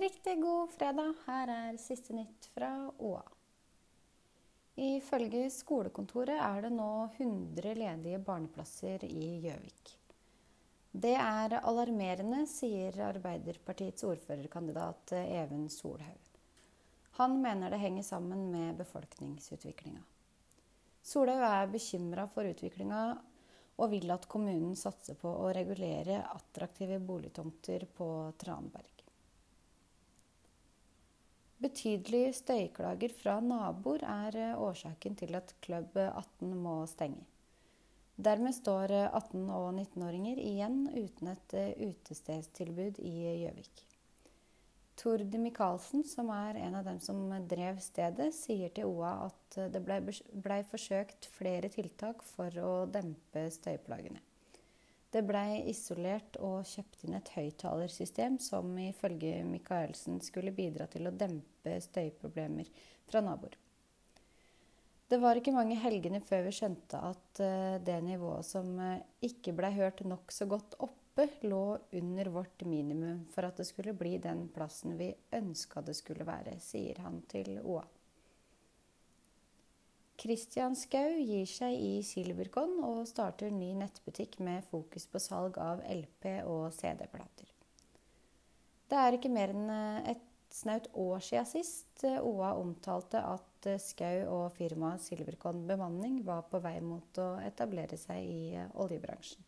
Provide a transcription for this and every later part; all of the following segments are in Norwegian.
Riktig god fredag. Her er siste nytt fra OA. Ifølge skolekontoret er det nå 100 ledige barneplasser i Gjøvik. Det er alarmerende, sier Arbeiderpartiets ordførerkandidat Even Solhaug. Han mener det henger sammen med befolkningsutviklinga. Solhaug er bekymra for utviklinga og vil at kommunen satser på å regulere attraktive boligtomter på Tranberg. Betydelige støyklager fra naboer er eh, årsaken til at Klubb 18 må stenge. Dermed står 18- og 19-åringer igjen uten et eh, utestedstilbud i Gjøvik. Tord Michaelsen, som er en av dem som drev stedet, sier til OA at det blei ble forsøkt flere tiltak for å dempe støyplagene. Det blei isolert og kjøpt inn et høyttalersystem som ifølge Michaelsen skulle bidra til å dempe støyproblemer fra naboer. Det var ikke mange helgene før vi skjønte at eh, det nivået som eh, ikke blei hørt nokså godt oppe, lå under vårt minimum for at det skulle bli den plassen vi ønska det skulle være, sier han til OA. Christian Skau gir seg i Silvercon og starter ny nettbutikk med fokus på salg av LP- og CD-plater. Det er ikke mer enn eh, et snaut år siden sist eh, OA omtalte at eh, Skau og firmaet Silvercon Bemanning var på vei mot å etablere seg i oljebransjen.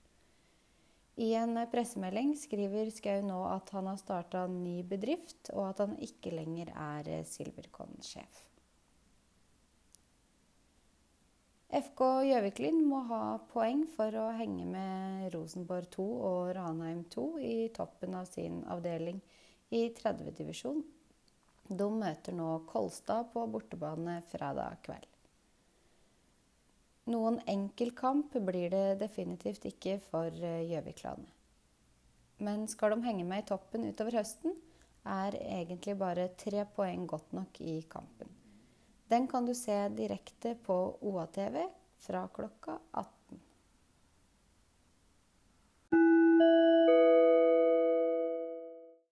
I en pressemelding skriver Skau nå at han har starta ny bedrift, og at han ikke lenger er Silvercon-sjef. FK Gjøviklyn må ha poeng for å henge med Rosenborg 2 og Ranheim 2 i toppen av sin avdeling i 30. divisjon. De møter nå Kolstad på bortebane fredag kveld. Noen enkel kamp blir det definitivt ikke for Gjøviklanet. Men skal de henge med i toppen utover høsten, er egentlig bare tre poeng godt nok i kampen. Den kan du se direkte på OATV fra klokka 18.